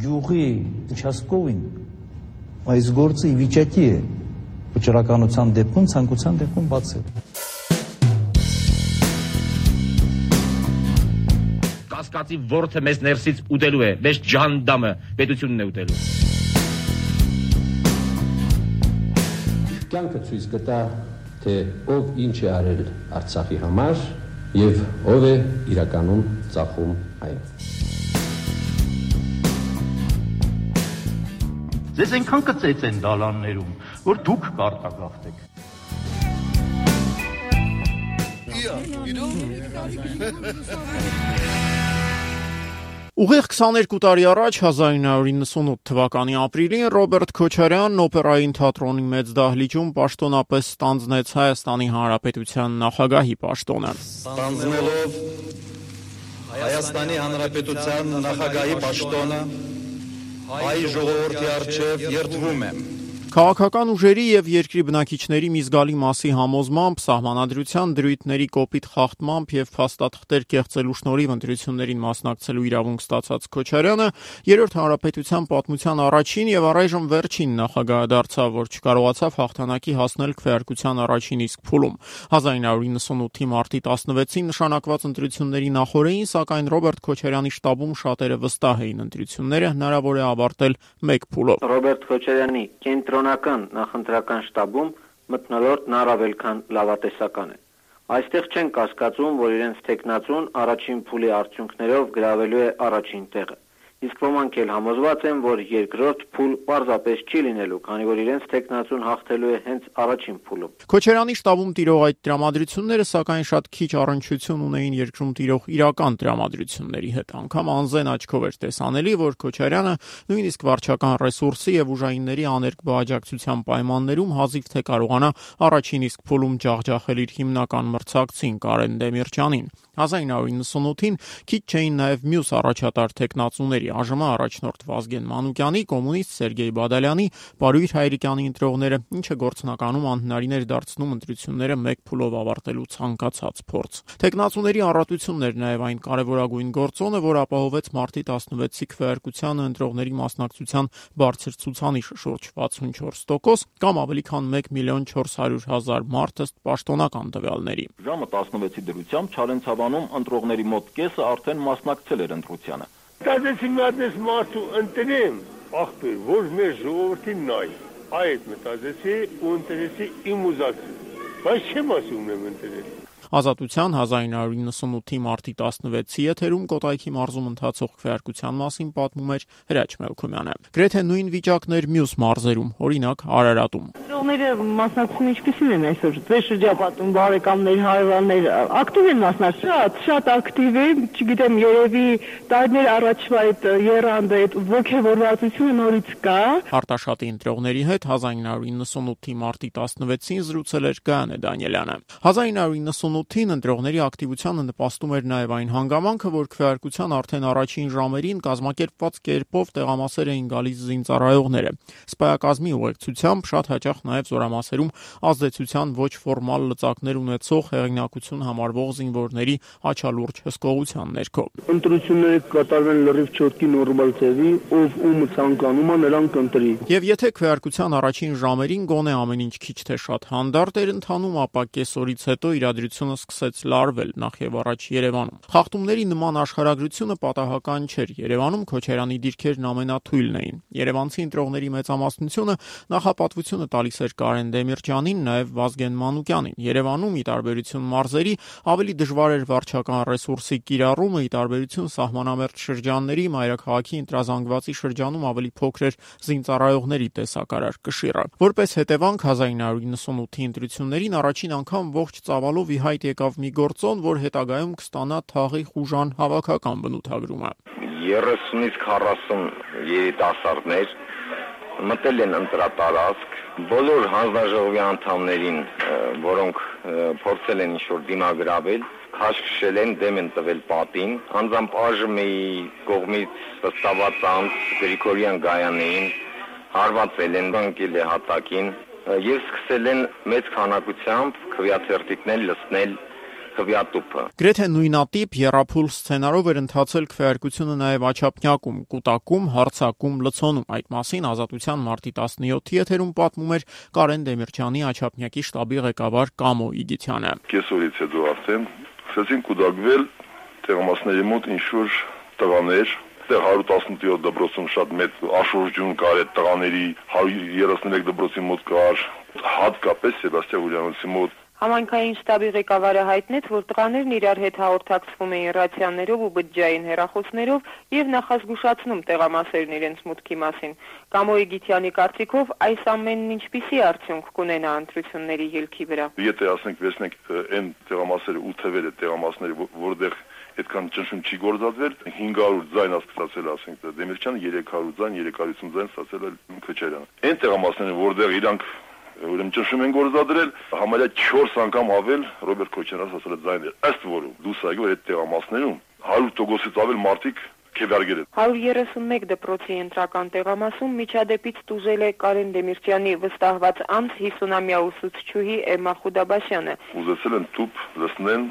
գյուղի Չասկովին այս գործը ի վիճակի է վճռականության դեպքում, ցանկության դեպքում բացել։ Կասկածի ворթը մեզ ներսից ուտելու է, մեզ ջանդամը պետությունն է ուտելու։ Կյանքը ցույց կտա, թե ով ինչ է արել Արցախի համար եւ ով է իրականում ծախում այն։ Ձեզ այնքան կծեց են դալաններում, որ դուք կարտագաղթեք։ Ուղիղ 22 տարի առաջ 1998 թվականի ապրիլին Ռոբերտ Քոչարյանն օպերային թատրոնի մեծ դահլիճում պաշտոնապես ստանձնեց Հայաստանի Հանրապետության նախագահի պաշտոնը։ Ստանձնելով Հայաստանի Հանրապետության նախագահի պաշտոնը հայ ժողովրդի արչև երդվում եմ Քաղաքական ուժերի եւ երկրի բնակիչների մի զգալի մասի համոզմամբ սահմանադրության դրույթների կոպիտ խախտմամբ եւ փաստաթղթեր կեղծելու շնորհիվ ընտրություններին մասնակցելու իրավունք ստացած Քոչարյանը երրորդ հանրապետության պատմության առաջին եւ առայժմ վերջին նախագահը դարձավ, որ չկարողացավ հաղթանակի հասնել քվեարկության առաջին իսկ փուլում։ 1998-ի մարտի 16-ին նշանակված ընտրությունների նախորդին, սակայն Ռոբերտ Քոչարյանի շտաբում շատերը վստահ էին ընտրությունները հնարավոր է ավարտել մեկ փուլով։ Ռոբերտ Քոչարյանի կենտրոն կենտրոնական նախընտրական շտաբում մթնոլորտն առավել քան լավատեսական է։ Այստեղ չեն կասկածում, որ իրենց տեխնացուն առաջին փուլի արդյունքներով գրավելու է առաջին տեղը իսկ ոմանք էլ համոզված են, որ երկրորդ փուլ պարզապես չի լինելու, քանի որ իրենց տեխնացուն հաղթելու է հենց առաջին փուլում։ Քոչարյանի շտաբում տիրող այդ տրամադրությունները սակայն շատ քիչ առնչություն ունեին երկրում տիրող իրական տրամադրությունների հետ։ Անկամ անզեն աչքով էր տեսանելի, որ Քոչարյանը նույնիսկ վարչական ռեսուրսի եւ ուժայինների աներկ բաժակցության պայմաններում հազիվ թե կարողանա առաջին իսկ փուլում ջախջախել իր հիմնական մրցակցին Կարեն Դեմիրճյանին։ 1998-ին քիչ չէին նաև մյուս առաջատար տեխնացուների ԱԺՄ առաջնորդ Վազգեն Մանուկյանի, կոմունիստ Սերգեյ Բադալյանի, Բարույր Հայրիկյանի ընտրողները, ինչը գործնականում անհնարին էր դարձնում ընտրությունները մեկ փուլով ավարտելու ցանկացած փորձ։ Տեխնացուների առատությունն էր նաև այն կարևորագույն գործոնը, որ ապահովեց մարտի 16-ի քվեարկությանը ընտրողների մասնակցության բարձր ցուցանիշը շուրջ 64% կամ ավելի քան 1 միլիոն 400 հազար մարդ ըստ պաշտոնական տվյալների։ Ժամը 16-ի դրությամբ Չարենցավանում ընտրողների մոտ կեսը արդեն մասնակցել էր ընտրությանը։ Դասեցի մատես մարդու ընտրեմ, ախպեր, որ մեր ժողովրդին նայ։ Այդ մտածեցի ու ընտրեցի իմ ուզածը։ Բայց չեմ ասում եմ ընտրել։ Ազատության 1998-ի մարտի 16-ի եթերում Կոտայքի մարզում ընթացող քվեարկության մասին պատմում էր Հրաչ Մելքոմյանը։ Գրեթե նույն վիճակն էր մյուս մարզերում, օրինակ Արարատում։ Ծողները մասնակցությունը ինչպեսին են այսօր։ Ձեր շրջապատում բարեկամներ, հարևաններ ակտիվ են մասնակցում։ Շատ, շատ ակտիվ է, չգիտեմ, երևի տարիներ առաջվա այդ երանդը, այդ ողջավորվածությունը նորից կա։ Արտաշատի ընտրողների հետ 1998-ի մարտի 16-ին զրուցել էր Գայանե Դանիելյանը։ 1998 2008-ին ընտրողների ակտիվությանը նպաստում էր նաև այն հանգամանքը, որ քվեարկության արդեն առաջին ժամերին կազմակերպված կերպով տեղամասեր էին գալիս զինծառայողները։ Սպայակազմի ուղեկցությամբ շատ հաճախ նաև զորամասերում ազդեցության ոչ ֆորմալ լծակներ ունեցող հեղինակություն համարվող զինվորների աչալուրջ հսկողության ներքո։ Ընտրությունները կատարվեն լրիվ չոտքի նորմալ ձևի, ով ում ցանկանում է նրան կընտրի։ Եվ եթե քվեարկության առաջին ժամերին գոնե ամեն ինչ քիչ թե շատ հանդարտ էր ընթանում, ապա կեսօրից հետո իրադրությունը պատմությունը սկսեց լարվել նախ եւ առաջ Երևանում։ Խախտումների նման աշխարհագրությունը պատահական չէր։ Երևանում Քոչարյանի դիրքերն ամենաթույլն էին։ Երևանցի ընտրողների մեծամասնությունը նախապատվությունը տալիս էր Կարեն Դեմիրճյանին, նաեւ Վազգեն Մանուկյանին։ Երևանում ի տարբերություն մարզերի ավելի դժվար էր վարչական ռեսուրսի կիրառումը, ի տարբերություն սահմանամերձ շրջանների մայրաքաղաքի ընտրազանգվածի շրջանում ավելի փոքր էր զինծառայողների տեսակարար կշիռը։ Որպես հետևանք 1998-ի ընտրություններին առաջին անգամ ողջ ծավալով ի հայտ հայտ եկավ մի գործոն, որ հետագայում կստանա թաղի խուժան հավաքական բնութագրումը։ 30-ից 40 երիտասարդներ մտել են ընտրատարածք, բոլոր հանձնաժողովի անդամներին, որոնք փորձել են ինչ-որ դիմագրավել, քաշքշել են, դեմ են տվել պատին, անձամբ ԱԺՄ-ի կողմից վստահված անձ Գրիգորյան Գայանեին հարվածել են, բանկել հատակին, եւ սկսել են մեծ քանակությամբ քվեաթերթիկներ լցնել քվյատուփը։ Գրեթե նույնատիպ երապուլ սցենարով էր ընթացել քվեարկությունը նաև Աչափնյակում, Կուտակում, Հարցակում, Լցոնում։ Այդ մասին Ազատության մարտի 17-ի եթերում պատմում էր Կարեն Դեմիրճյանի Աչափնյակի շտաբի ղեկավար Կամո Իգիթյանը։ Կեսօրից հետո արդեն սկսեցին կուտակվել տեղամասների մոտ ինչ-որ տղաներ, այստեղ 117 դպրոցում շատ մեծ աշուրջուն կար այդ տղաների 131 դպրոցի մոտ կար հատկապես Սեբաստիան Ուլյանոցի մոտ Համայնքային շտաբի ղեկավարը հայտնեց, որ տղաներն իրար հետ հաղորդակցվում էին ռացիաներով ու բջջային հեռախոսներով եւ նախազգուշացնում տեղամասերն իրենց մուտքի մասին։ Կամոյի Գիթյանի կարծիքով այս ամենն ինչպիսի արդյունք կունենա ընտրությունների ելքի վրա։ Եթե ասենք վերցնենք այն տեղամասերը ու թվերը տեղամասները, որտեղ այդքան ճնշում չի գործածվել 500 ձայն աստծացել ասենք Դեմիրճյանը 300 ձայն 350 ձայն ստացել է Քոչարյանը այն տեղամասները որտեղ իրանք ուրեմն ճնշում են գործադրել համարյա 4 անգամ ավել Ռոբերտ Քոչարյանը ասել է ձայներ ըստ որում դուսայգու այդ տեղամասներում 100%-ից ավել մարդիկ քեվարգել են 131 դպրոցի ընտրական տեղամասում միջադեպից տուժել է Կարեն Դեմիրճյանի վստահված անձ 50-ամյա ուսուցչուհի Էմա Խուդաբաշյանը ուզեցել են տուփ լցնեն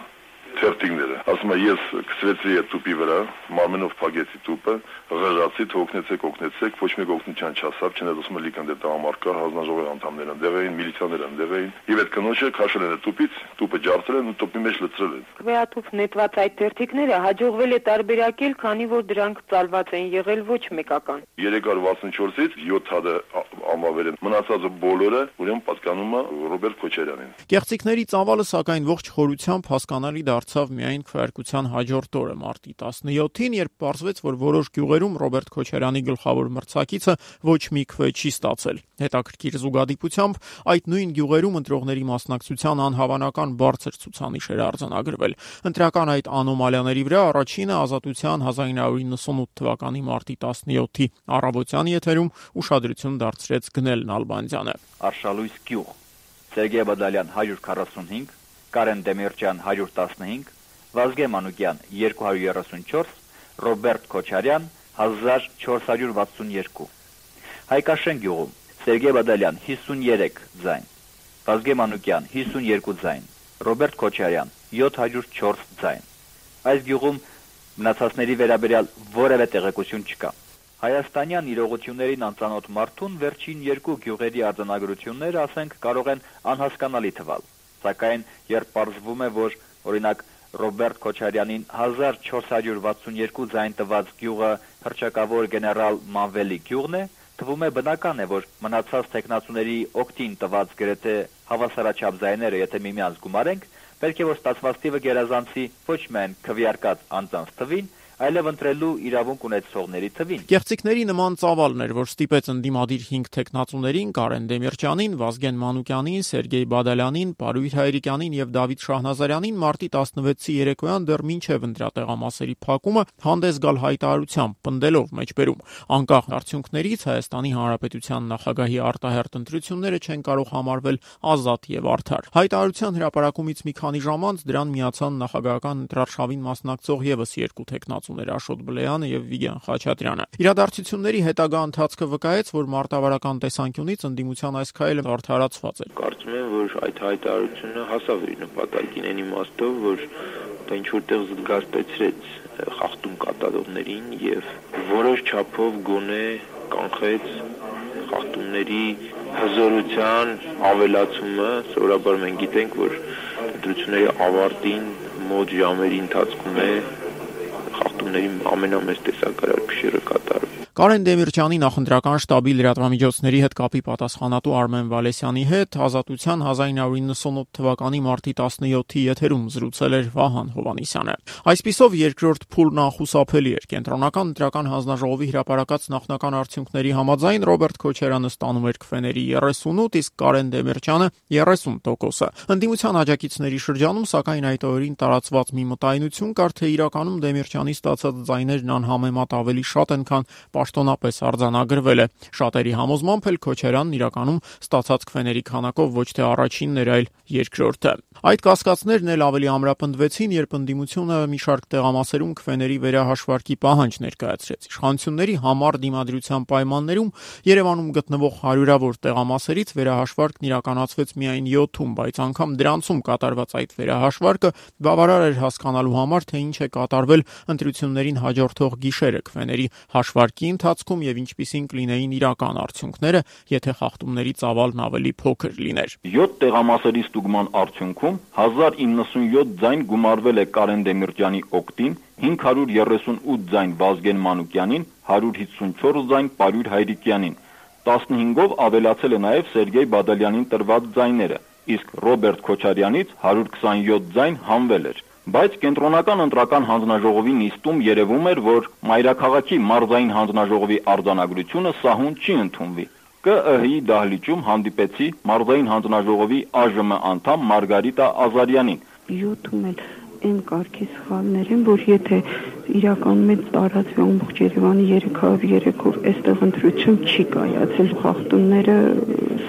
թերթիկները։ Ասում է ես գցվեցի այդ տուպի վրա, մարմենով փագեցի տուպը, ղրացի, թողնեցեք, օգնեցեք, ոչ մեկ օգնության չասավ, չնայած ասում է լիքան դե տղամարդկա հանձնաժողովի անդամներ են, դեղ էին, միլիցիաներ են, դեղ էին։ Եվ այդ կնոջը քաշել են տուպից, տուպը ջարդել են ու տուպի մեջ լցրել են։ Քվեաթուփ նետված այդ թերթիկները հաջողվել է տարբերակել, քանի որ դրանք ծալված են եղել ոչ մեկական։ 364-ից 7 հատը անվավել են։ Մնացածը բոլորը ուրեմն պատկանում է Ռոբերտ Քոչարյանին։ Կեղծիքների ծավալը սակայն ողջ խորությամբ հասկանալի դարձավ միայն քվեարկության հաջորդ օրը մարտի 17-ին, երբ պարզվեց, որ որոշ գյուղերում Ռոբերտ Քոչարյանի գլխավոր մրցակիցը ոչ մի քվե չի ստացել։ Հետաքրքիր զուգադիպությամբ այդ նույն գյուղերում ընտրողների մասնակցության անհավանական բարձր ցուցանիշ էր արձանագրվել։ Ընտրական այդ անոմալիաների վրա առաջինը ազատության 1998 թվականի մարտի 17-ի առավոտյան եթերում ուշադրություն դարձրեց Գնել Նալբանդյանը։ Արշալույս գյուղ Սերգեյ Բադալյան 145 Կարեն Դեմիրճյան 115, Վազգե Մանուկյան 234, Ռոբերտ Քոչարյան 1462։ Հայկաշեն գյուղում Սերգեյ Բադալյան 53 ձայն, Վազգե Մանուկյան 52 ձայն, Ռոբերտ Քոչարյան 704 ձայն։ Այս գյուղում մնացածների վերաբերյալ որևէ տեղեկություն չկա։ Հայաստանյան իրողություններին անծանոթ մարդուն վերջին երկու գյուղերի արձանագրությունները, ասենք, կարող են անհասկանալի թվալ Սակայն երբ պարզվում է, որ օրինակ Ռոբերտ Քոչարյանին 1462 ձայն տված գյուղը հրճակավոր գեներալ Մանվելի գյուղն է, թվում է բնական է, որ մնացած տեխնացուների օկտին տված գրեթե հավասարաչափ ձայները, եթե միմյանց գումարենք, պետք է որ ստացված տիվը գերազանցի ոչ միայն քվեարկած անձանց թվին, այլև ընտրելու իրավունք ունեցողների թվին։ Կեղծիքների նման ծավալն էր, որ ստիպեց ընդդիմադիր 5 տեխնացուներին՝ Կարեն Դեմիրճյանին, Վազգեն Մանուկյանին, Սերգեյ Բադալյանին, Պարույր Հայրիկյանին եւ Դավիթ Շահնազարյանին մարտի 16-ի երեկոյան դեռ մինչև ընտրատեղամասերի փակումը հանդես գալ հայտարարությամբ, պնդելով մեջբերում։ Անկախ արդյունքներից Հայաստանի Հանրապետության նախագահի արտահերտ ընտրությունները չեն կարող համարվել ազատ եւ արդար։ Հայտարարության հրապարակումից մի քանի ժամ անց դրան միացան նախագահական ընտրարշավին մասնակցող եւս երկու տեխնացու ուսումներ Աշոտ Բլեյանը եւ Վիգեն Խաչատրյանը։ Իրադարձությունների հետագա ընթացքը վկայեց, որ մարտավարական տեսանկյունից ընդդիմության այս քայլը արդարացված էր։ Կարծում եմ, որ այդ հայտարարությունը հասավ իր նպատակին այն իմաստով, որ դա ինչ որտեղ զգաստեցրեց խախտում կատարողներին եւ որոշ չափով գոնե կանխեց խախտումների հզորության ավելացումը, սովորաբար մենք գիտենք, որ ընտրությունների ավարտին մոտ ժամերի ընթացքում է խախտումների ամենամեծ տեսակարար փշերը կատարվում։ Կարեն Դեմիրճյանի նախընտրական շտաբի լրատվամիջոցների հետ կապի պատասխանատու Արմեն Վալեսյանի հետ Ազատության 1998 թվականի մարտի 17-ի եթերում զրուցել էր Վահան Հովանիսյանը։ Այսպիսով երկրորդ փուլն անխուսափելի էր։ Կենտրոնական ընտրական հանձնաժողովի հրապարակած նախնական արդյունքների համաձայն Ռոբերտ Քոչարյանը ստանում էր քվեների 38, իսկ Կարեն Դեմիրճյանը 30%-ը։ Ընդդիմության աջակիցների շրջանում սակայն այդ օրերին տարածված մի մտայնություն կար, թե իրականում Դեմիրճյանի ստացած ձայներն անհամեմատ ավելի շատ են, քան պաշտոնապես արձանագրվել է։ Շատերի համոզմամբ էլ Քոչարյանն իրականում ստացած քվեների քանակով ոչ թե առաջինն էր, այլ երկրորդը։ Այդ կասկածներն էլ ավելի ամրապնդվեցին, երբ ընդդիմությունը մի շարք տեղամասերում քվեների վերահաշվարկի պահանջ ներկայացրեց։ Իշխանությունների համար դիմադրության պայմաններում Երևանում գտնվող հարյուրավոր տեղամասերից վերահաշվարկն իրականացվեց միայն 7-ում, բայց անգամ դրանցում կատարված այդ վերահաշվարկը բավարար էր հասկանալու համար, թե ինչ է կատարվել ընտրություններին հաջորդող գիշերը քվեների հաշվարկի ընթացքում եւ ինչպիսին կլինեին իրական արդյունքները, եթե խախտումների ծավալն ավելի փոքր լիներ։ 7 տեղամասերի ստուգման արդյունքում 1097 ձայն գումարվել է Կարեն Դեմիրճյանի օկտին, 538 ձայն Վազգեն Մանուկյանին, 154 ձայն Պարյուր Հայրիկյանին։ 15-ով ավելացել է նաև Սերգեյ Բադալյանին տրված ձայները, իսկ Ռոբերտ Քոչարյանից 127 ձայն հանվել էր։ Բայց կենտրոնական ընտրական հանձնաժողովի նիստում երևում էր, որ Մայրաքաղաքի մարզային հանձնաժողովի արձանագրությունը սահուն չի ընդունվի։ ԿԸՀ-ի դահլիճում հանդիպեցի մարզային հանձնաժողովի ԱԺՄ անդամ Մարգարիտա Ազարյանին։ 7-ում էլ այն կարգի սխալներ են, որ եթե իրականում այդ տարածվի ամբողջ Երևանի 303 օր այստեղ ընտրություն չի կայացել, խախտումները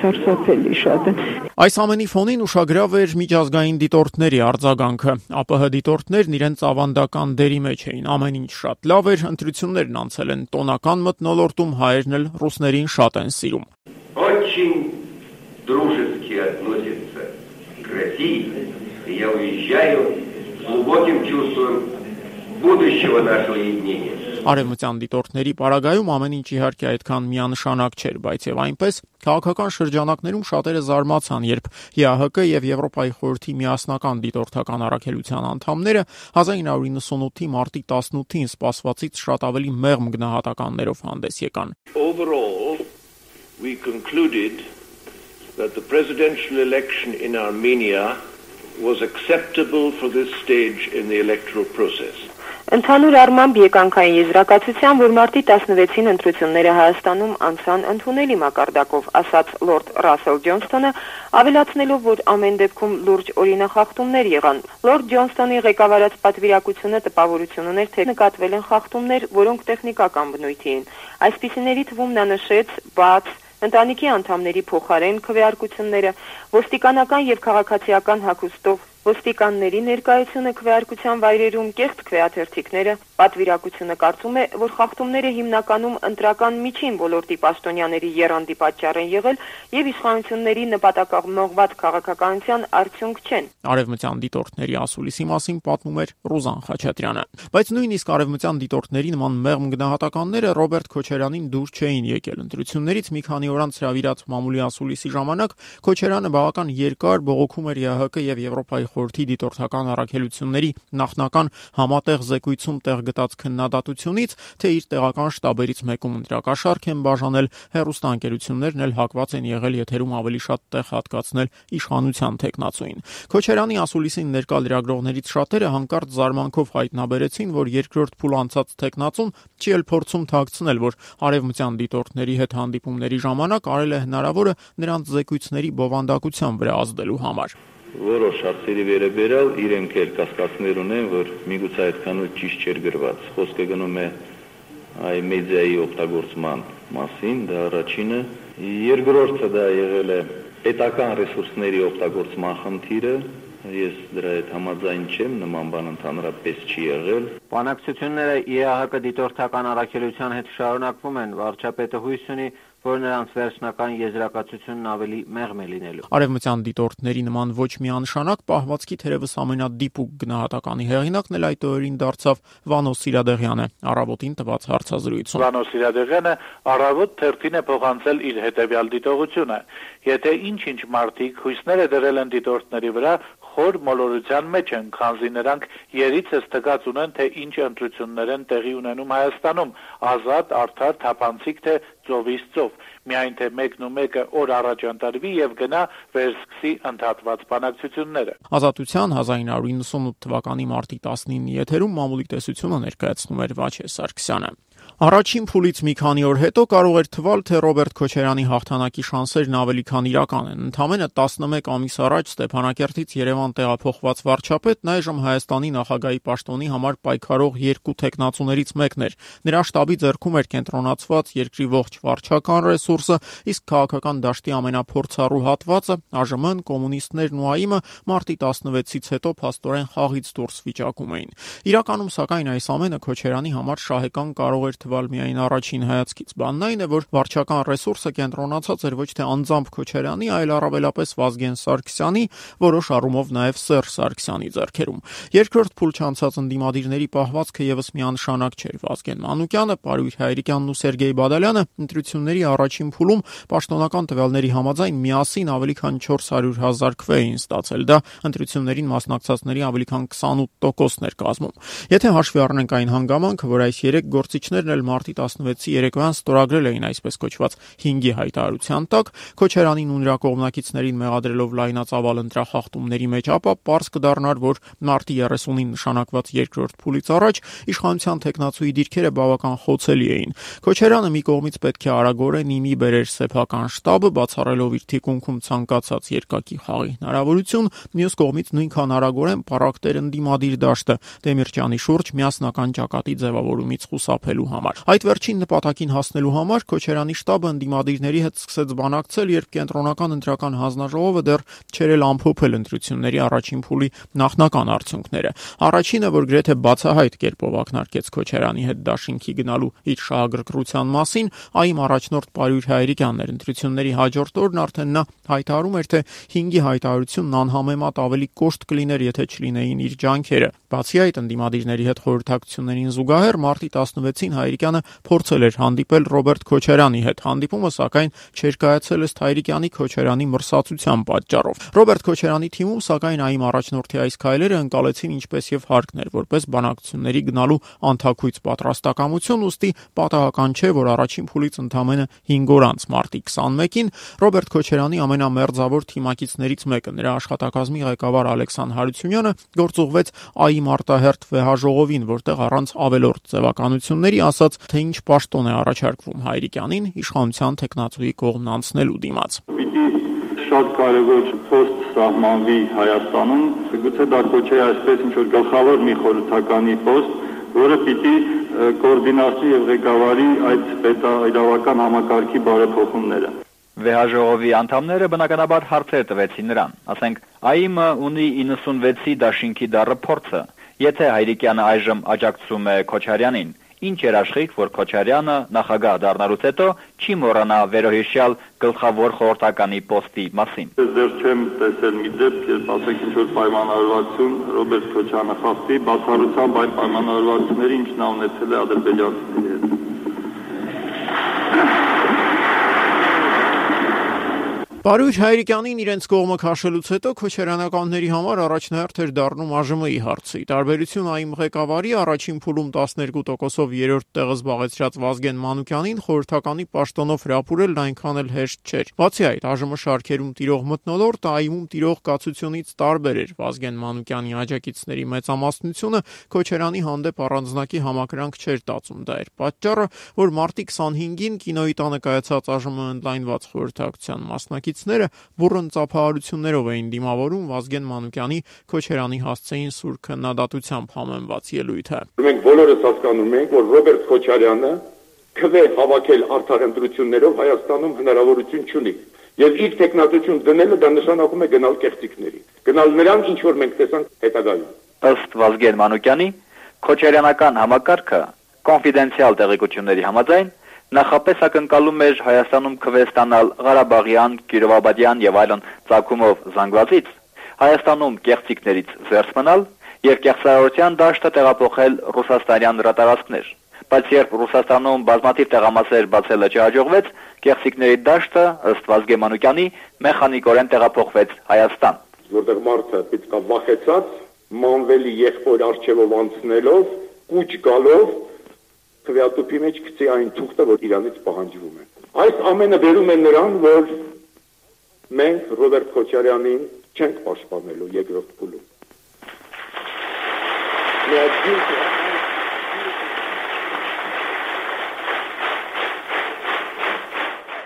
սարսափելի շատ են։ Այս ամենի ֆոնին ուշագրավ էր միջազգային դիտորդների արձագանքը։ ԱՊՀ դիտորդներն իրենց ավանդական դերի մեջ էին։ Ամեն ինչ շատ լավ էր, ընտրություններն անցել են տոնական մտնոլորտում, հայերն էլ ռուսներին շատ են սիրում։ Очень дружески относится к России. Я уезжаю с глубоким чувством будущего нашего единения։ Արևմտյան դիտորդների պարագայում ամեն ինչ իհարկե այդքան միանշանակ չէր, բայց եւ այնպես քաղաքական շրջանակներում շատերը զարմացան, երբ ԵԱՀԿ եւ Եվրոպայի խորհրդի միասնական դիտորդական առաքելության անդամները 1998-ի մարտի 18-ին սպասվածից շատ ավելի մեղմ գնահատականներով հանդես եկան։ Overall, we concluded that the presidential election in Armenia was acceptable for this stage in the electoral process. Ընդհանուր առմամբ եկանքային եզրակացության, որ մարտի 16-ին ընտրությունները Հայաստանում անցան ընդունելի մակարդակով, ասաց լորդ Ռասել Ջոնսթոնը, ավելացնելով, որ ամեն դեպքում լուրջ օրինախախտումներ եղան։ Լորդ Ջոնսթոնի ղեկավարած պատվիրակությունը տպավորություն ուներ, թե նկատվել են խախտումներ, որոնք տեխնիկական բնույթի են։ Այսպիսիների թվում նա նշեց բաց ընտանիքի անդամների փոխարեն քվեարկությունները, ոստիկանական եւ քաղաքացիական հագուստով ոստիկանների ներկայությունը քվեարկության վայրերում կեղծ քվեաթերթիկները պատվիրակությունը կարծում է, որ խախտումները հիմնականում ընտրական միջին ոլորտի պաշտոնյաների երանդի պատճառ են եղել եւ իշխանությունների նպատակամողված քաղաքականության արդյունք չեն։ Արևմտյան դիտորդների ասուլիսի մասին պատմում էր Ռուզան Խաչատրյանը։ Բայց նույնիսկ արևմտյան դիտորդների նման մեղմ գնահատականները Ռոբերտ Քոչարյանին դուր չէին եկել ընտրություններից մի քանի օր անց հրավիրած մամուլի ասուլիսի ժամանակ Քոչարյանը բավական երկար բողոքում էր ԵՀԿ եւ Եվրոպայի խորհրդի դիտորդական առաքելությունների նախնական համատեղ զեկույցում տեղ գտած քննադատությունից, թե իր տեղական շտաբերից մեկում ընտրակաշարք են բաժանել, հերոստանգերություններն էլ հակված են եղել եթերում ավելի շատ տեղ հատկացնել իշխանության տեխնացուին։ Քոչարյանի ասուլիսին ներկա լրագրողներից շատերը հանկարծ զարմանքով հայտնաբերեցին, որ երկրորդ փուլ անցած տեխնացուն չի էլ փորձում թաքցնել, որ արևմտյան դիտորդների հետ հանդիպումների ժամանակ արել է հնարավորը նրանց զեկույցների բովանդակության վրա ազդելու համար որոշ հարցերի վերաբերյալ իրենք էլ կասկածներ ունեն, որ միգուցե այդքան ճիշտ չէր գրված։ Խոսքը գնում է այ մեդիայի օգտագործման մասին, դա առաջինը, երկրորդը դա եղել է պետական ռեսուրսների օգտագործման խնդիրը, ես դրա հետ համաձայն չեմ, նման բան ընդհանրապես չի եղել։ Բանակցությունները ԵԱՀԿ դիտորդական առաքելության հետ շարունակվում են, վարչապետը հույս ունի, որ նրանց վերջնական եզրակացությունն ավելի մեղմ է լինելու։ Արևմտյան դիտորդների նման ոչ միանշանակ պահվածքի թերևս ամենադիպուկ գնահատականի հեղինակն էլ այդ օրերին դարձավ Վանո Սիրադեղյանը առավոտին տված հարցազրույցում։ Վանո Սիրադեղյանը առավոտ թերթին է փոխանցել իր հետևյալ դիտողությունը. Եթե ինչ-ինչ մարդիկ հույսներ է դրել են դիտորդների վրա, խոր մոլորության մեջ են, քանզի նրանք երիցս տգած ունեն, թե ինչ ընտրություններ են տեղի ունենում Հայաստանում, ազատ, արդար, թափանցիկ թե ծովից ծով, միայն թե մեկն ու մեկը օր առաջ ընտրվի եւ գնա վերսկսի ընդհատված բանակցությունները։ Ազատության 1998 թվականի մարտի 19-ի եթերում մամուլի տեսությունը ներկայացնում էր Վաչե Սարգսյանը։ Առաջին փուլից մի քանի օր հետո կարող էր թվալ, թե Ռոբերտ Քոչարյանի հաղթանակի շանսերն ավելի քան իրական են։ Ընդամենը 11 ամիս առաջ Ստեփանակերտից Երևան տեղափոխված վարչապետն այժմ Հայաստանի նախագահի պաշտոնի համար պայքարող երկու տեխնացուներից մեկն էր։ Նրա շտաբի ձեռքում էր կենտրոնացված երկրի ողջ վարչական ռեսուրսը, իսկ քաղաքական դաշտի ամենափորձառու հատվածը ԱԺՄ-ն, կոմունիստներն ու ԱԻՄ-ը մարտի 16-ից հետո փաստորեն խաղից դուրս վիճակում էին։ Իրականում սակայն այս ամենը Քոչարյանի համար շահեկան կարող էր թվալ միայն առաջին հայացքից։ Բանն այն է, որ վարչական ռեսուրսը կենտրոնացած էր ոչ թե անձամբ Քոչարյանի, այլ առավելապես Վազգեն Սարգսյանի, որոշ առումով նաև Սերժ Սարգսյանի ձեռքերում։ Երկրորդ փուլ չանցած ընդդիմադիրների պահվածքը եւս միանշանակ չէր։ Վազգեն Մանուկյանը, Պարույր Հայրիկյանն ու Սերգեյ Բադալյանը ընտրությունների առաջին փուլում պաշտոնական տվյալների համաձայն միասին ավելի քան 400 հազար քվ էին ստացել։ Դա ընտրություններին մասնակցածների ավելի քան 28%-ն էր կազմում։ Եթե հաշվի առնենք այն հանգամանքը, որ այս երեք գործիչներն էլ մարտի 16-ի երեկոյան ստորագրել էին այսպես կոչված 5-ի հայտարարության տակ, Քոչարանին ու նրա կողմնակիցներին մեղադրելով լայնածավալ ընտրախախտումների մեջ, ապա པարզ կդառնար, որ մարտի 30-ին նշանակված երկրորդ փուլից առաջ իշխանության տեխնացուի դիրքերը բավական խոցելի էին։ Քոչարյանը մի կողմից պետք է արագորեն իմի բերեր սեփական շտաբը, բացառելով իր թիկունքում ցանկացած երկակի խաղի հնարավորություն, մյուս կողմից նույնքան արագորեն պարակտեր ընդդիմադիր դաշտը Դեմիրճյանի շուրջ միասնական ճակատի ձևավորումից խուսափելու համար։ Այդ վերջին նպատակին հասնելու համար Քոչարյանի շտաբը ընդդիմադիրների հետ սկսեց բանակցել, երբ կենտրոնական ընտրական հանձնաժողովը դեռ չէր էլ ամփոփել ընտրությունների առաջին փուլի նախնական արդյունքները։ Առաջինը, որ գրեթե բացահայտ կերպով ակնարկեց Քոչարյանի հետ դաշինքի գնալու իր շահագրգռության մասին, այմ առաջնորդ Պարույր Հայրիկյանն էր ընտրությունների հաջորդ օրն արդեն նա հայտարարում էր, թե 5-ի հայտարարությունն անհամեմատ ավելի կոշտ կլիներ, եթե չլինեին իր ջանքերը։ Բացի այդ, ընդդիմադիրների հետ խորհրդակցություններին զուգահեռ մարտի 16-ին Հայրիկյանը փորձել էր հանդիպել Ռոբերտ Քոչարյանի հետ։ Հանդիպումը սակայն չէր կայացել ըստ Հայրիկյանի Քոչարյանի մրսացության պատճառով։ Ռոբերտ Քոչարյանի թիմում սակայն այմ առաջնորդի այս քայլերը ընկալեցին ինչպես եւ հարկն էր, որպես բանակցությունների գնալու անթակույց պատրաստակամություն, ուստի պատահական չէ, որ առաջին փուլից ընդամենը 5 օր անց մարտի 21-ին Ռոբերտ Քոչարյանի ամենամերձավոր թիմակիցներից մեկը, նրա աշխատակազմի ղեկավար Ալեքսան Հարությունյանը գործուղվեց ԱԻ մարտահերթ վեհաժողովին, որտեղ առանց ավելորդ ձևականությունների ասաց, թե ինչ պաշտոն է առաջարկվում Հայրիկյանին իշխանության տեխնացուի կողմն անցնելու դիմաց։ Պիտի շատ կարևոր փոստ սահմանվի Հայաստանում, գուցե դա կոչի այսպես ինչ որ գլխավոր մի խորհրդականի փոստ, որը պիտի կոորդինացնի եւ ղեկավարի այդ պետաիրավական համակարգի բարեփոխումները։ Վեհաժողովի անդամները բնականաբար հարցեր տվեցին նրան, ասենք, ԱԻՄ-ը ունի 96-ի դաշինքի դառը փորձը, Եթե Հայրիկյանը այժմ աջակցում է Քոչարյանին, ինչ երաշխիք, որ Քոչարյանը նախագահ դառնալուց հետո չի մոռանա վերոհիշյալ գլխավոր խորհրդականի պոստի մասին։ Դեռ չեմ տեսել մի դեպք, երբ ասեք ինչ որ պայմանավորվածություն Ռոբերտ Քոչյանը խախտի, բացառությամբ այն պայմանավորվածությունների, ինչ նա ունեցել է ադրբեջանցիների հետ։ Պարույր Հայրիկյանին իրենց կողմը քաշելուց հետո քոչարյանականների համար առաջնահերթ էր դառնում ԱԺՄ-ի հարցը։ տարբերություն այն ղեկավարի առաջին փուլում 12%-ով երրորդ տեղը զբաղեցրած Վազգեն Մանուկյանին խորհրդականի պաշտոնով հրապուրելն այնքան էլ հեշտ չէր։ Բացի այդ, ԱԺՄ շարքերում տիրող մթնոլորտը ԱԻՄ-ում տիրող կացությունից տարբեր էր։ Վազգեն Մանուկյանի աջակիցների մեծամասնությունը Քոչարյանի հանդեպ առանձնակի համակրանք չէր տածում։ Դա էր պատճառը, որ մարտի 25-ին կինոյի տանը կայացած ԱԺՄ ընդլայնված խորհրդակցության մասնակից մասնակիցները բուրըն ծափահարություններով էին դիմավորում Վազգեն Մանուկյանի Քոչերանի հասցեին սուր քննադատությամբ համեմված ելույթը։ Մենք բոլորս հասկանում ենք, որ Ռոբերտ Քոչարյանը քվե հավաքել արդար ընտրություններով Հայաստանում հնարավորություն չունի։ Եվ իր տեխնատություն դնելը դա նշանակում է գնալ կեղծիքների։ Գնալ նրան, ինչ որ մենք տեսանք հետագայում։ Ըստ Վազգեն Մանուկյանի, Քոչարյանական համակարգը կոնֆիդենցիալ տեղեկությունների համաձայն նախապես ակնկալում էր Հայաստանում քվեստանալ Ղարաբաղյան, Կիրովաբադյան եւ այլն ցակումով զանգվածից, Հայաստանում կեղծիքներից զերծ մնալ եւ կեղծարարության դաշտը տեղափոխել ռուսաստանյան հրատարակներ։ Բայց երբ Ռուսաստանում բազմաթիվ տեղամասեր բացելը չհաջողվեց, կեղծիքների դաշտը ըստ Վազգե Մանուկյանի մեխանիկորեն տեղափոխվեց Հայաստան, որտեղ մարդը պետք է վախեցած մանվելի եղբոր արչևով անցնելով, կուչ գալով քվեատուփի մեջ գցի այն թուղթը, որ իրանից պահանջվում է։ Այս ամենը վերում է նրան, որ մենք Ռոբերտ Քոչարյանին չենք պաշտպանելու երկրորդ փուլում։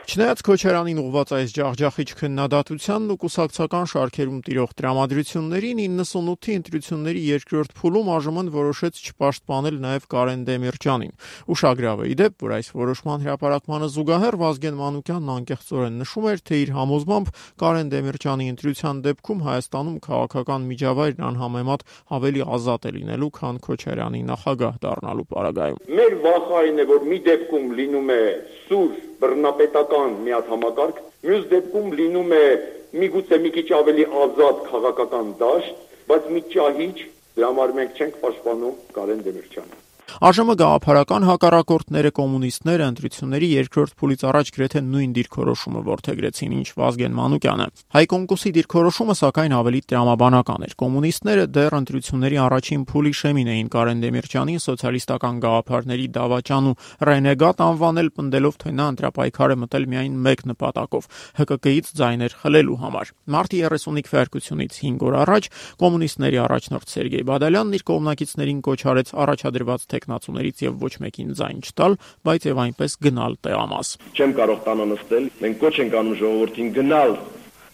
Չնայած Քոչարյանին ուղված այս ջախջախիչ քննադատությանն ու կուսակցական շարքերում տիրող տրամադրություններին 98-ի ընտրությունների երկրորդ փուլում ԱԺՄ-ն որոշեց չպաշտպանել նաև Կարեն Դեմիրճյանին։ Ուշագրավ է իդեպ, որ այս որոշման հրապարակմանը զուգահեռ Վազգեն Մանուկյանն անկեղծորեն նշում էր, թե իր համոզմամբ Կարեն Դեմիրճյանի ընտրության դեպքում Հայաստանում քաղաքական միջավայրն անհամեմատ ավելի ազատ է լինելու, քան Քոչարյանի նախագահ դառնալու պարագայում։ Մեր վախը այն է, որ մի դեպքում լինում է սուր բռնապետական մի հատ համակարգ, մյուս դեպքում լինում է միգուցե մի քիչ ավելի ազատ քաղաքական դաշտ, բայց մի ճահիճ, դրա համար մենք չենք պաշտպանում Կարեն Դեմիրճյանին։ Այժմը գաղափարական հակառակորդները կոմունիստները ընտրությունների երկրորդ փուլից առաջ գրեթե նույն դիրքորոշումը ворթեգրեցին, ինչ Վազգեն Մանուկյանը։ Հայկոմկուսի դիրքորոշումը սակայն ավելի տրամաբանական էր։ Կոմունիստները դեռ ընտրությունների առաջին փուլի շեմին էին Կարեն Դեմիրճյանին սոցիալիստական գաղափարների դավաճան ու ռենեգատ անվանել, պնդելով, թե նա ընտրապայքարը մտել միայն մեկ նպատակով՝ ՀԿԿ-ից ձայներ խլելու համար։ Մարտի 30-ի քվեարկությունից 5 օր առաջ կոմունիստների առաջնորդ Սերգեյ Բադալյանն իր կողմնակիցներին կոչ արեց առաջադրված տեխնացուներից եւ ոչ մեկին ձայն չտալ, բայց եւ այնպես գնալ տեղամաս։ Չեմ կարող տանը նստել, մենք կոչ ենք անում ժողովրդին գնալ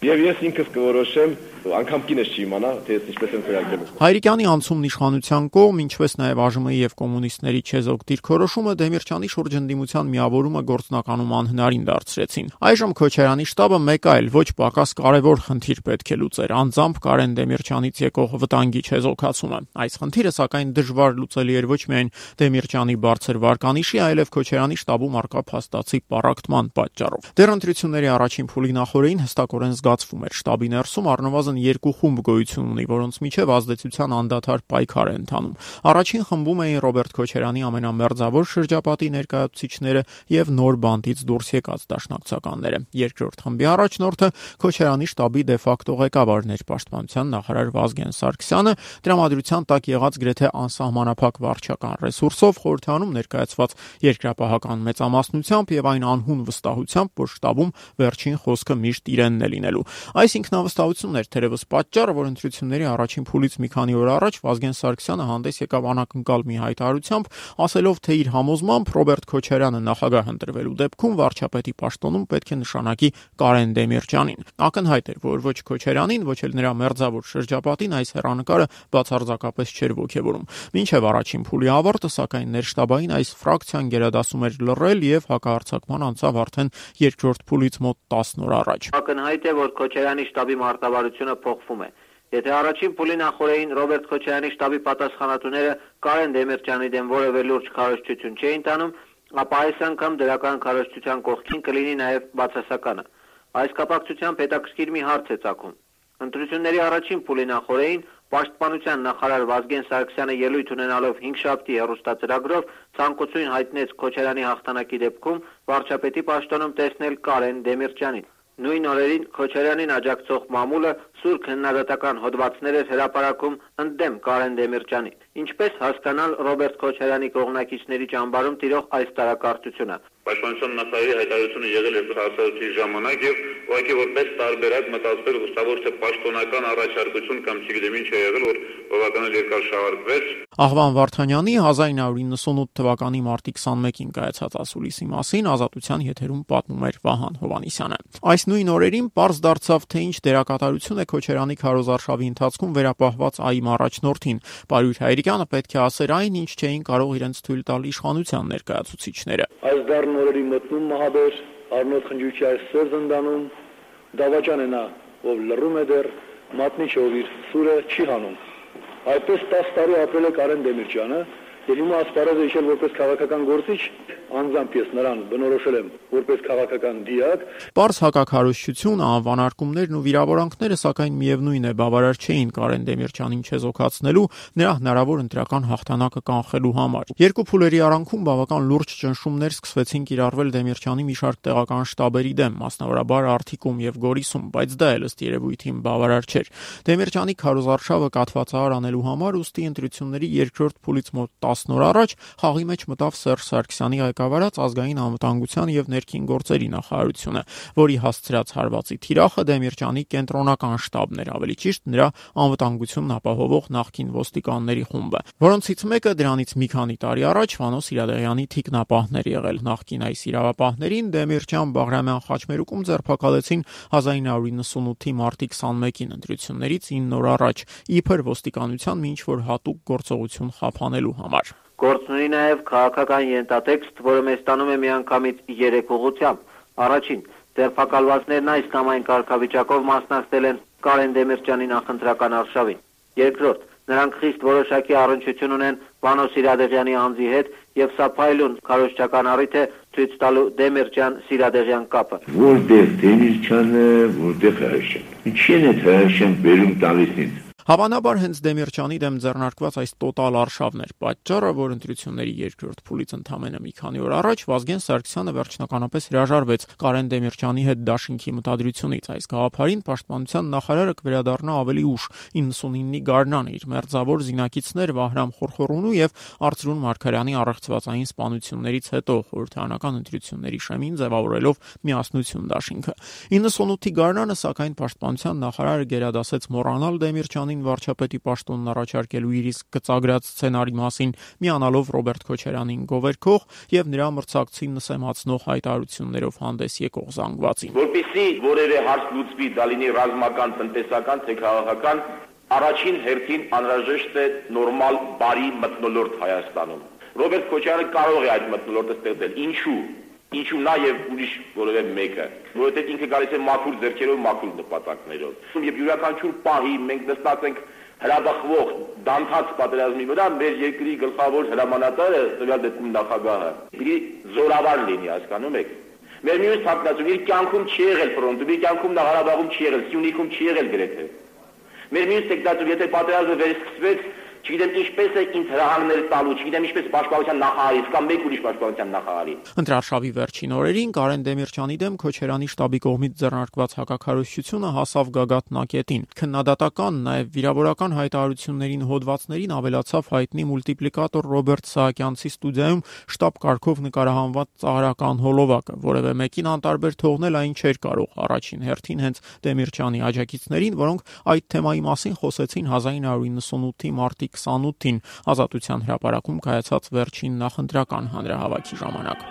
եւ ես ինքս կորոշեմ անգամ կինս չի իմանա, թե ես ինչպես եմ քրակել։ Հայրիկյանի անցումն իշխանության կողմ, ինչպես նաև ԱԺՄ-ի եւ կոմունիստների չեզոք դիրքորոշումը Դեմիրճյանի շուրջընդդիմության միավորումը գործնականում անհնարին դարձրեցին։ Այժմ Քոչարյանի շտաբը մեկ այլ ոչ պակաս կարևոր խնդիր պետք է լուծեր՝ անձամբ Կարեն Դեմիրճյանից եկող վտանգի չեզոքացումը։ Այս խնդիրը սակայն դժվար լուծելի էր ոչ միայն Դեմիրճյանի բարձր վարկանիշի, այլև Քոչարյանի շտաբում արկա փաստացի պարակտման պատճառով։ Դեռ ընտրությունների առաջին փուլի նախորդին հստակորեն զգացվում էր շտաբի ներսում առնվազն առնվազն երկու խումբ գոյություն ունի, որոնց միջև ազդեցության անդադար պայքար է ընթանում։ Առաջին խմբում էին Ռոբերտ Քոչարյանի ամենամերձավոր շրջապատի ներկայացուցիչները եւ նոր բանտից դուրս եկած դաշնակցականները։ Երկրորդ խմբի առաջնորդը Քոչարյանի շտաբի դե ֆակտո ղեկավարն էր պաշտպանության նախարար Վազգեն Սարգսյանը, դրամատրության տակ եղած գրեթե անսահմանափակ վարչական ռեսուրսով խորհրդանում ներկայացված երկրապահական մեծամասնությամբ եւ այն անհուն վստահությամբ, որ շտաբում վերջին խոսքը միշտ իրենն է լինելու։ Այս ինքնավստահությունն էր թերևս պատճառը, որ ընտրությունների առաջին փուլից մի քանի օր առաջ Վազգեն Սարգսյանը հանդես եկավ անակնկալ մի հայտարարությամբ, ասելով, թե իր համոզմամբ Ռոբերտ Քոչարյանը նախագահ ընտրվելու դեպքում վարչապետի պաշտոնում պետք է նշանակի Կարեն Դեմիրճյանին։ Ակնհայտ էր, որ ոչ Քոչարյանին, ոչ էլ նրա մերձավոր շրջապատին այս հերանեկարը բացարձակապես չէր ողջևորում։ Մինչև առաջին փուլի ավարտը, սակայն ներշտաբային այս ֆրակցիան գերադասում էր լռել եւ հակահարցակման անցավ արդեն երկրորդ փուլից մոտ 10 օր առաջ։ Ակնհայտ է, որ Քոչարյանի շտաբի մարտավարությունը փոխվում է։ Եթե առաջին փուլի նախորդին Ռոբերտ Քոչարյանի շտաբի պատասխանատուները Կարեն Դեմիրճյանի դեմ որևէ լուրջ քարոզչություն չէին տանում, ապա այս անգամ դրական քարոզչության կողքին կլինի նաև բացասականը։ Այս կապակցությամբ հետաքրքիր մի հարց է ցակում։ Ընտրությունների առաջին փուլի նախորդին Պաշտպանության նախարար Վազգեն Սարգսյանը ելույթ ունենալով 5 շաբթի հեռուստացրագրով ցանկություն հայտնեց Քոչարյանի հաղթանակի դեպքում վարչապետի պաշտոնում տեսնել Կարեն Դեմիրճյանին։ Նույն օրերին Քոչարյանին աջակցող մամուլը սուր քննադատական հոդվածներ էր հրապարակում ընդդեմ Կարեն Դեմիրճյանի։ Ինչպես հասկանալ Ռոբերտ Քոչարյանի կողմնակիցների ճամբարում տիրող այս տարակարծությունը։ Պաշտպանության նախարարի հայտարարությունը եղել է հաստատության ժամանակ եւ ուղղակի որպես տարբերակ մտածվել հստավոր թե պաշտոնական առաջարկություն կամ չգիտեմ ինչ է եղել որ բավականին երկար շարժվեց։ Աղվան Վարդանյանի 1998 թվականի մարտի 21-ին կայացած ասուլիսի մասին ազատության եթերում պատմում էր Վահան Հովանիսյանը։ Այս նույն օրերին པարզ դարձավ թե ինչ դերակատարություն է Քոչարյանի քարոզարշավի ընթացքում վերապահված ԱԻՄ առաջնորդին։ Պարույր Հայրիկյանը պետք է ասեր այն, ինչ չէին կարող իրենց թույլ տալ իշխանության ներկայացուցիչները։ Այս դառն օրերի մտնում մահաբեր Արնոտ Խնջուկի այս սեր զնդանում դավաճան է նա, ով լռում է դեռ, մատնի ով իր սուրը չի հանում։ Այդպես 10 տարի ապրել է Կարեն Դեմիրճյանը, եւ հիմա ասպարեզը իշել որպես քաղաքական գործիչ, անձամբ ես նրան բնորոշել եմ որպես քաղաքական դիակ։ Պարզ հակակարողությունը, անվանարկումներն ու վիրավորանքները սակայն միևնույն է բավարար չէին Կարեն Դեմիրճյանին չեզոքացնելու, նրա հնարավոր ընտրական հաղթանակը կանխելու համար։ Երկու փուլերի արանքում բավական լուրջ ճնշումներ սկսվեցին կիրառվել Դեմիրճյանի մի շարք տեղական շտաբերի դեմ, մասնավորաբար Արթիկում եւ Գորիսում, բայց դա էլ ըստ երևույթին բավարար չէր։ Դեմիրճյանի քարոզարշավը կատվածահար անելու համար ուստի ընտրությունների երկրորդ փուլից մոտ 10 օր առաջ խաղի մեջ մտավ Սերժ Սարգսյանի ղեկավարած ազգային անվտանգության եւ ներքին գործերի նախարարությունը, որի հասցրած հարվածի թիրախը Դեմիրճյանի կենտրոնական շտաբն էր, ավելի ճիշտ նրա անվտանգությունն ապահովող նախկին ոստիկանների խումբը, որոնցից մեկը դրանից մի քանի տարի առաջ Վանո Սիրադեղյանի թիկնապահներ եղել նախկին այս իրավապահներին Դեմիրճյան Բաղրամյան խաչմերուկում ձերբակալեցին 1998-ի մարտի 21-ին ընտրություններից 9 օր առաջ իբր ոստիկանության ինչ որ հատուկ գործողություն խափանելու համար։ Գործ ունի նաև քաղաքական յենտատեքստ, որը մեզ տանում է միանգամից 3 ուղղությամբ։ Առաջին, ձերբակալվածներն այս կամ այն կարգավիճակով մասնակցել են Կարեն Դեմիրճյանի նախընտրական արշավին։ Երկրորդ, նրանք խիստ որոշակի առնչություն ունեն Վանո Սիրադեղյանի անձի հետ եւ սա փայլուն քարոշչական առիթ է ցույց տալու Դեմիրճյան Սիրադեղյան կապը։ Որտեղ Դեմիրճյանը, որտեղ Հայաշյան։ Ինչի՞ն է Հայաշյան բերում տալիս ինձ։ Հավանաբար հենց Դեմիրճյանի դեմ ձեռնարկված այս տոտալ արշավն էր պատճառը, որ ընտրությունների երկրորդ փուլից ընդամենը մի քանի օր առաջ Վազգեն Սարգսյանը վերջնականապես հրաժարվեց Կարեն Դեմիրճյանի հետ դաշինքի մտադրությունից։ Այս գաղափարին պաշտպանության նախարարը կվերադառնա ավելի ուշ 99-ի գարնան իր մերձավոր զինակիցներ Վահրամ Խորխորունու եւ Արծրուն Մարկարյանի առեղծվածային սպանություններից հետո խորհրդարանական ընտրությունների շեմին ձևավորելով միասնություն դաշինքը։ 98-ի գարնանը սակայն պաշտպանության նախարարը գերադասեց մոռանալ Դեմիրճյանին Քոչարյանին վարչապետի պաշտոնն առաջարկելու իր իսկ գծագրած սցենարի մասին միանալով Ռոբերտ Քոչարյանին գովերքող եւ նրա մրցակցին նսեմացնող հայտարարություններով հանդես եկող զանգվածին։ Որպեսզի որևէ հարց լուծվի, դա լինի ռազմական, տնտեսական, թե քաղաքական, առաջին հերթին անհրաժեշտ է նորմալ բարի մտնոլորտ Հայաստանում։ Ռոբերտ Քոչարյանը կարող է այդ մտնոլորտը ստեղծել։ Ինչու՞ ինչու նա եւ ուրիշ որևէ մեկը, որովհետեւ ինքը գալիս է մաքուր ձեռքերով, մաքուր նպատակներով։ Եվ յուրաքանչյուր պահի մենք նստած ենք հրաբխվող դանթած պատերազմի վրա մեր երկրի գլխավոր հրամանատարը, տվյալ դեպքում նախագահը, պիտի զորավար լինի, հասկանում եք։ Մեր մյուս թաքնածուն իր կյանքում չի եղել ֆրոնտում, իր կյանքում նա Ղարաբաղում չի եղել, Սյունիքում չի եղել գրեթե։ Մեր մյուս թեկնածուն, եթե պատերազմը վերսկսվեց, չգիտեմ ինչպես է ինձ հրահանգներ տալու, չգիտեմ ինչպես պաշտպանության նախարարից կամ մեկ ուրիշ պաշտպանության նախարարի։ Ընտրարշավի վերջին օրերին Կարեն Դեմիրճյանի դեմ Քոչերյանի շտաբի կողմից ձեռնարկված հակակարողությունը հասավ գագաթնակետին։ Քննադատական, նաև վիրավորական հայտարարություններին հոդվածներին ավելացավ հայտնի մուլտիպլիկատոր Ռոբերտ Սահակյանցի ստուդիայում շտաբ կարգով նկարահանված ծաղրական հոլովակը, որևէ մեկին անտարբեր թողնել այն չէր կարող առաջին հերթին հենց Դեմիրճյանի աջակիցներին, որոնք այդ թեմայի մասին խոսեցին 1998-ի մարտի 28-ին Ազատության հրապարակում կայացած վերջին նախընտրական հանրահավաքի ժամանակ։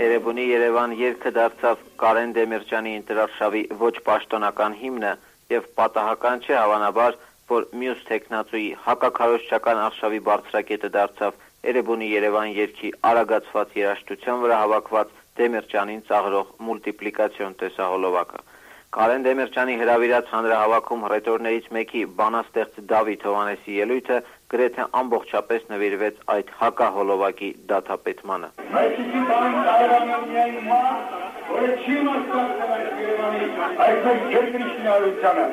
Երևանի Երևան երգը դարձավ Կարեն Դեմիրճյանի ինտերարշավի ոչ պաշտոնական հիմնը եւ պատահական չէ հավանաբար, որ մյուս տեխնացուի հակակարողչական արշավի բարձրակետը դարձավ Երևանի Երևան երգի արագացված երաժշտության վրա հավաքված Դեմիրճյանին ծաղրող մուլտիպլիկացիոն տեսահոլովակը։ Կարեն Դեմիրճյանի հրավիրած հանրահավաքում ռետորներից մեկի բանաստեղծ Դավիթ Հովանեսի ելույթը գրեթե ամբողջապես նվիրվեց այդ հակահոլովակի դատապետմանը։ Այսինքն բան կարողանում միայն մա, որը չի մասնակցել այդ Երևանի, այս երկրի շինարարությանը։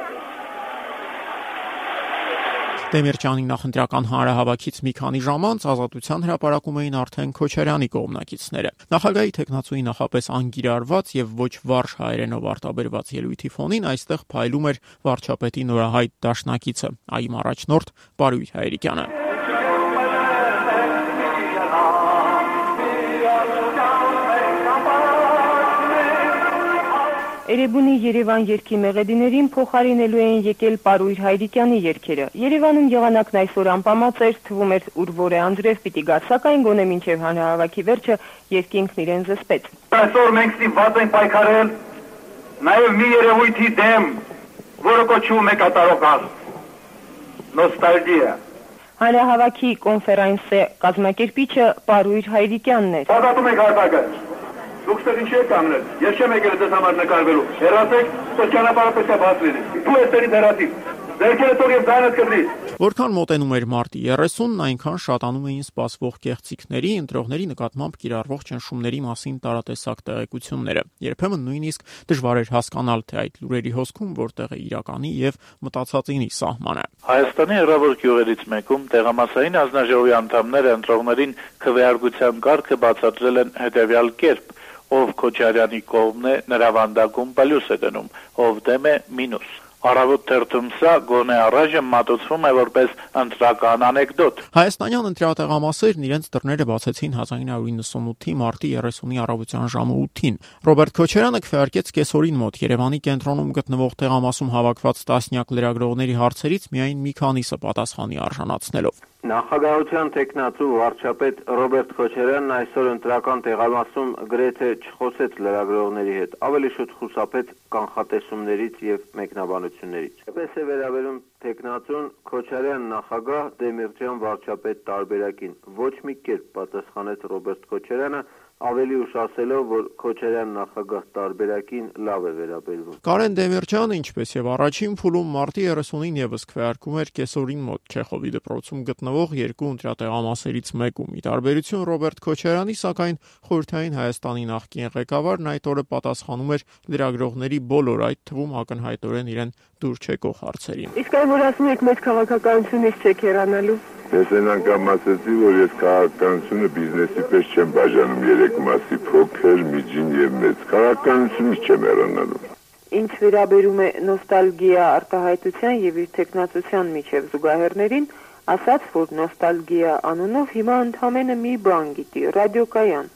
Դեմիրճյանի նախընտրական հանրահավաքից մի քանի ժամ անց ազատության հրապարակում էին արդեն Քոչարյանի կողմնակիցները։ Նախագահի տեխնացուի նախապես անգիրարված եւ ոչ վարժ հայերենով արտաբերված ելույթի ֆոնին այստեղ փայլում էր վարչապետի նորահայտ դաշնակիցը՝ այմ առաջնորդ Բարույր Հայրիկյանը։ Էրեբունի Երևան երկի մեղեդիներին փոխարինելու են եկել Պարույր Հայրիկյանի երկերը։ Երևանում եղանակն այսօր անպամած էր, թվում էր ուր որե Անդրեև պիտի գա, սակայն գոնե մինչև հանրահավաքի վերջը երկինքն իրեն զսպեց։ Այսօր մենք ստիպված ենք պայքարել նաև մի երևույթի դեմ, որը կոչվում է կատարողալ։ Նոստալգիա։ Հանրահավաքի կոնֆերանսը կազմակերպիչը Պարույր Հայրիկյանն էր։ Պատատում եք հարտակը։ Դուք ստեղ ինչի եք կանգնել։ Ես չեմ եկել ձեզ համար նկարվելու։ Հեռացեք, որ ճանապարհը պետք է բաց լինի։ Դու էստեղից հեռացիր։ Ձերքերը թող եւ ձայնդ կրնի։ Որքան մոտենում էր մարտի 30-ն, այնքան շատանում էին սպասվող կեղծիքների, ընտրողների նկատմամբ կիրառվող ճնշումների մասին տարատեսակ տեղեկությունները։ Երբեմն նույնիսկ դժվար էր հասկանալ, թե այդ լուրերի հոսքում որտեղ է իրականի եւ մտածածինի սահմանը։ Հայաստանի հեռավոր գյուղերից մեկում տեղամասային ազնաժողովի անդամները ընտրողներին քվեարկության կարգը բացատրել են հետեւյալ կերպ ով Քոչարյանի կողմն է, նրա վանդակում պլյուս է դնում, ով դեմ է մինուս։ Արավոտ թերթում սա գոնե առայժմ մատուցվում է որպես ընտրական անեկդոտ։ Հայաստանյան ընտրատեղամասերն իրենց դռները բացեցին 1998-ի մարտի 30-ի առավոտյան ժամը 8-ին։ Ռոբերտ Քոչարյանը քվեարկեց կեսօրին մոտ Երևանի կենտրոնում գտնվող տեղամասում հավաքված տասնյակ լրագրողների հարցերից միայն մի քանիսը պատասխանի արժանացնելով։ Նախագահության տեխնացու վարչապետ Ռոբերտ Քոչարյանն այսօր ընտրական տեղամասում գրեթե չխոսեց լրագրողների հետ, ավելի շուտ խուսափեց կանխատեսումներից եւ մեկնաբանություններից։ Պես է վերաբերում տեխնացուն Քոչարյան նախագահ Դեմիրճյան վարչապետ տարբերակին։ Ոչ մի կերպ պատասխանեց Ռոբերտ Քոչարյանը, ավելի ուշ ասելով, որ Քոչարյան նախագահ տարբերակին լավ է վերաբերվում։ Կարեն Դեմիրճյանը, ինչպես եւ առաջին փուլում մարտի 30-ին եւս քվեարկում էր կեսօրին մոտ Չեխովի դպրոցում գտնվող երկու ընտրատեղամասերից մեկում։ Ի տարբերություն Ռոբերտ Քոչարյանի, սակայն խորհրդային Հայաստանի նախկին ղեկավարն այդ օրը պատասխանում էր լրագրողների բոլոր այդ թվում ակնհայտորեն իրեն դուր չեկող հարցերին։ Իսկ այն որ ասում եք մեծ քաղաքականությունից չեք հեռանալու։ Ես այն անգամ ասացի, որ ես քաղաքականությունը բիզնեսի պես չեմ բաժանում երեք մասի՝ փոքր, միջին եւ մեծ։ Քաղաքականությունից չեմ հեռանալու։ Ինչ վերաբերում է նոստալգիա արտահայտության եւ իր տեխնացության միջև զուգահեռներին, ասաց, որ նոստալգիա անունով հիմա ընդամենը մի բան գիտի՝ ռադիոկայան։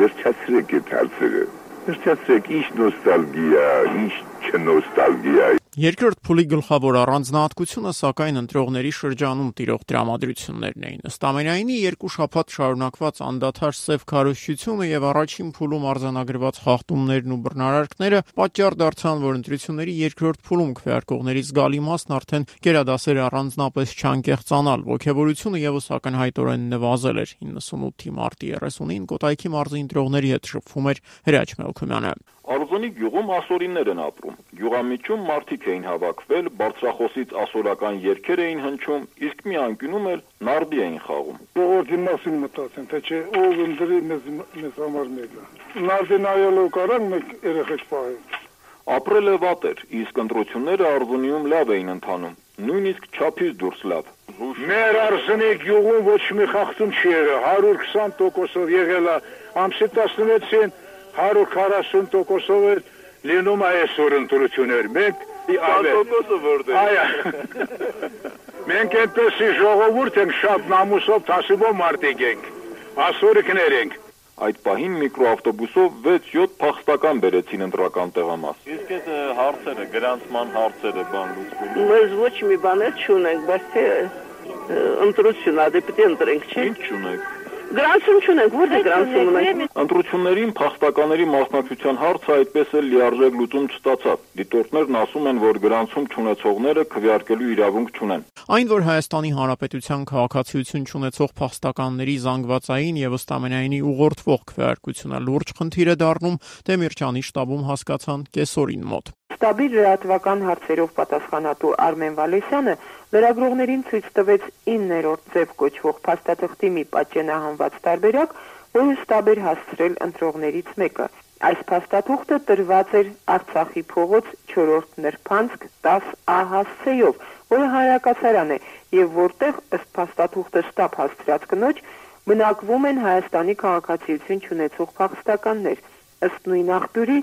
Վերջացրեք այդ հարցերը։ Վերջացրեք, ինչ նոստալգիա, ինչ չնոստալգիա։ Երկրորդ փուլի գլխավոր առանձնահատկությունը սակայն ընտրողների շրջանում տիրող դրամատրություններն էին։ Ըստ ամենայնի երկու շաբաթ շարունակված անդադար սև քարոշչությունը եւ առաջին փուլում արձանագրված խախտումներն ու բռնարարքները պատճառ դարձան, որ ընտրությունների երկրորդ փուլում քվեարկողների զգալի մասն արդեն գերադասեր առանձնապես չանկեղծանալ։ Ողջավորությունը եւս ակնհայտորեն նվազել էր 98-ի մարտի 30-ին Կոտայքի մարզի ընտրողների հետ շփվում էր Հրաչ Մելքումյանը։ Արզունի գյուղում ասորիններ են ապրում։ Գյուղամիջում մարդիկ էին հավաքվել, բարձրախոսից ասորական երգեր էին հնչում, իսկ մի անկյունում էլ նարդի էին խաղում։ Ժողովրդի մասին մտածեն, թե չէ ով ընդրի մեզ մեզ համար մեկը։ Նարդի նայելով կարան մեկ երեխեք պահել։ Ապրել է վատ էր, իսկ ընտրությունները Արզունիում լավ էին ընթանում, նույնիսկ չափից դուրս լավ։ Մեր Արզունի գյուղում ոչ մի խախտում չի եղել, 120%-ով եղել է ամսի 16-ին 140%-ով էլ լինում այսօր ընտրություններ։ Մենք 100%-ը որտե՞ղ։ Այո։ Մենք այնպեսի ժողովուրդ ենք շատ նամուսով տասիվով մարդիկ ենք։ Ասորիկներ ենք։ Այդ պահին միկրոավտոբուսով 6-7 փախստական բերեցին ընտրական տեղամաս։ Իսկ այդ հարցերը, գրանցման հարցերը բան լուծվելու։ Մենք ոչ մի բաներ չունենք, բայց թե ընտրություն ա, դե ընտրենք, չէ՞։ Ինչ չունեք։ Գրանցում չունենք, որտե գրանցում ունենք։ Ընտրություններին փախստականների մասնակցության հարցը այդպես էլ լիարժեք լուծում չստացավ։ Դիտորդներն ասում են, որ գրանցում չունեցողները քվեարկելու իրավունք չունեն։ Այն, որ Հայաստանի Հանրապետության քաղաքացիություն չունեցող փախստականների զանգվածային եւ ըստ ամենայնի ուղղորդվող քվեարկությունը լուրջ խնդիր է դառնում, Դեմիրճյանի շտաբում հասկացան կեսօրին մոտ։ Շտաբի լրատվական հարցերով պատասխանատու Արմեն Վալեսյանը լրագրողներին ցույց տվեց 9-րդ ձև կոչվող փաստաթղթի մի պատճենահանված տարբերակ, որը շտաբեր հասցրել ընտրողներից մեկը։ Այս փաստաթուղթը տրված էր Արցախի փողոց 4-րդ նրբանցք 10 ահասցեով, որը հանրակացարան է եւ որտեղ ըստ փաստաթուղթը շտաբ հասցրած կնոջ բնակվում են Հայաստանի քաղաքացիություն ունեցող փախստականներ։ Ըստ նույն աղբյուրի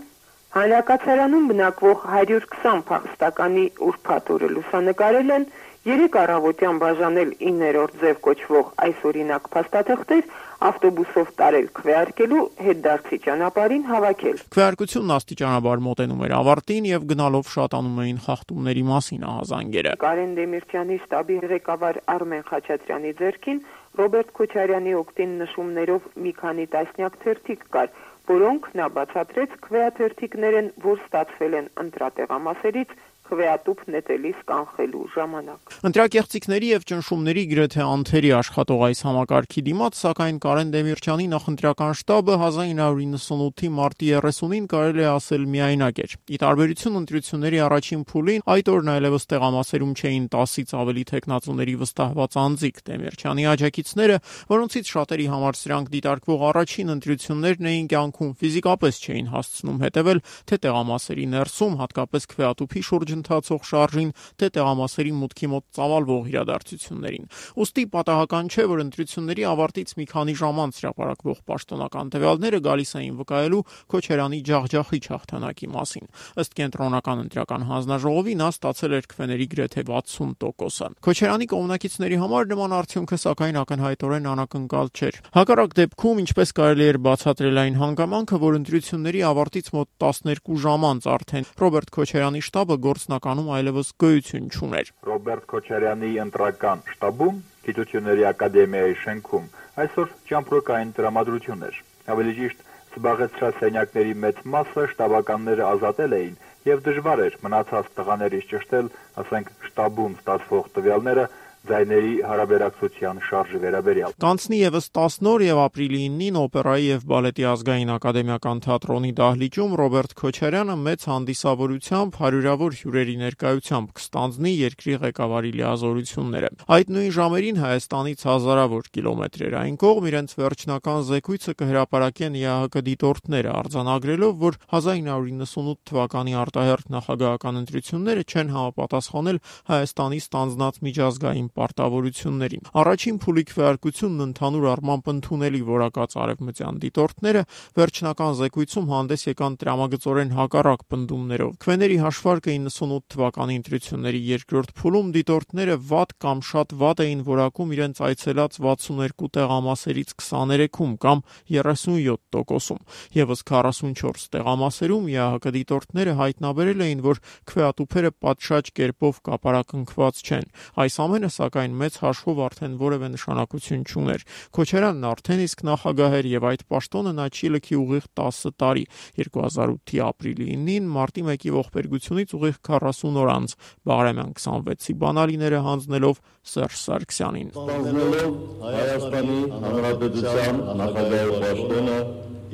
Հանրակացարանում բնակվող 120 փախստականի ուրբաթ օրը լուսանկարել են երեք առավոտյան բաժանել 9-րդ ձև կոչվող այս օրինակ փաստաթղթեր ավտոբուսով տարել քվեարկելու հետ դարձի ճանապարհին հավաքել։ Քվեարկությունն աստիճանաբար մոտենում էր ավարտին եւ գնալով շատանում էին խախտումների մասին ահազանգերը։ Կարեն Դեմիրճյանի շտաբի ղեկավար Արմեն Խաչատրյանի ձեռքին Ռոբերտ Քոչարյանի օկտին նշումներով մի քանի տասնյակ թերթիկ կար, որոնք նա բացատրեց քվեաթերթիկներ են, որ ստացվել են ընտրատեղամասերից քվեատուփ նետելիս կանխելու ժամանակ։ Ընտրակեղծիքների եւ ճնշումների գրեթե անթերի աշխատող այս համակարգի դիմաց, սակայն Կարեն Դեմիրճյանի նախընտրական շտաբը 1998-ի մարտի 30-ին կարելի է ասել միայնակ էր։ Ի տարբերություն ընտրությունների առաջին փուլին, այդ օրն այլևս տեղամասերում չէին 10-ից ավելի տեխնացուների վստահված անձիկ Դեմիրճյանի աջակիցները, որոնցից շատերի համար սրանք դիտարկվող առաջին ընտրություններն էին կյանքում ֆիզիկապես չէին հասցնում հետևել թե տեղամասերի ներսում հատկապես քվեատուփի շուրջ ընթացող շարժին, թե տեղամասերի մուտքի մոտ ծավալվող իրադարձություններին։ Ոստի պատահական չէ, որ ընտրությունների ավարտից մի քանի ժամ անց հրապարակվող պաշտոնական տվյալները գալիս էին վկայելու Քոչարյանի ջախջախիչ հաղթանակի մասին։ Ըստ կենտրոնական ընտրական հանձնաժողովի նա ստացել էր քվեների գրեթե 60%-ը։ Քոչարյանի կողմնակիցների համար նման արդյունքը սակայն ակնհայտորեն անակնկալ չէր։ Հակառակ դեպքում, ինչպես կարելի էր բացատրել այն հանգամանքը, որ ընտրությունների ավարտից մոտ 12 ժամ անց արդեն Ռոբերտ Քոչարյանի շտաբը գործնականում այլևս գոյություն չուներ։ Ռոբերտ Քոչարյանի ընտրական շտաբում Գիտությունների ակադեմիայի շենքում այսօր ճամպրոկային տրամադրություններ։ Ավելի ճիշտ, զբաղեցրած սենյակների մեծ մասը շտաբականները ազատել էին եւ դժվար էր մնացած տղաներից ճշտել, ասենք, շտաբում ստացվող տվյալները ձայների հարաբերակցության շարժի վերաբերյալ։ Կանցնի եւս 10 օր եւ ապրիլի 9-ին օպերայի եւ բալետի ազգային ակադեմիական թատրոնի դահլիճում Ռոբերտ Քոչարյանը մեծ հանդիսավորությամբ հարյուրավոր հյուրերի ներկայությամբ կստանձնի երկրի ղեկավարի լիազորությունները։ Այդ նույն ժամերին Հայաստանից հազարավոր կիլոմետրեր այն կողմ իրենց վերջնական զեկույցը կհրապարակեն ԵԱՀԿ դիտորդները արձանագրելով, որ 1998 թվականի արտահերթ նախագահական ընտրությունները չեն համապատասխանել Հայաստանի ստանձնած միջազգային պարտավորություններին։ Առաջին փուլի քվեարկությունն ընդհանուր առմամբ ընդունելի որակած արևմտյան դիտորդները վերջնական զեկույցում հանդես եկան տրամագծորեն հակառակ պնդումներով։ Քվեների հաշվարկը 98 թվականի ընտրությունների երկրորդ փուլում դիտորդները վատ կամ շատ վատ էին որակում իրենց այցելած 62 տեղամասերից 23-ում կամ 37%-ում։ Եվս 44 տեղամասերում ԵԱՀԿ դիտորդները հայտնաբերել էին, որ քվեատուփերը պատշաճ կերպով կապարակնքված չեն։ Այս ամենը սակայն մեծ հաշվով արդեն որևէ նշանակություն չուներ։ Քոչարյանն արդեն իսկ նախագահ էր եւ այդ պաշտոնը նա չի լքի ուղիղ 10 տարի 2008-ի ապրիլի 9-ին մարտի 1-ի ողբերգությունից ուղիղ 40 օր անց Բաղրամյան 26-ի բանալիները հանձնելով Սերժ Սարգսյանին։ Ստանձնելով Հայաստանի Հանրապետության նախագահի պաշտոնը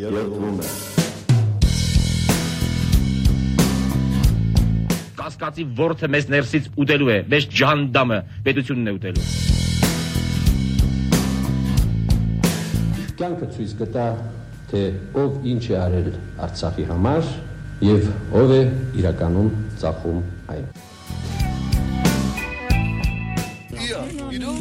երդվում է։ կասկածի ворթը մեզ ներսից ուտելու է, մեզ ջանդամը պետությունն է ուտելու։ Կյանքը ցույց կտա, թե ով ինչ է արել Արցախի համար եւ ով է իրականում ծախում այն։ Yeah, you know.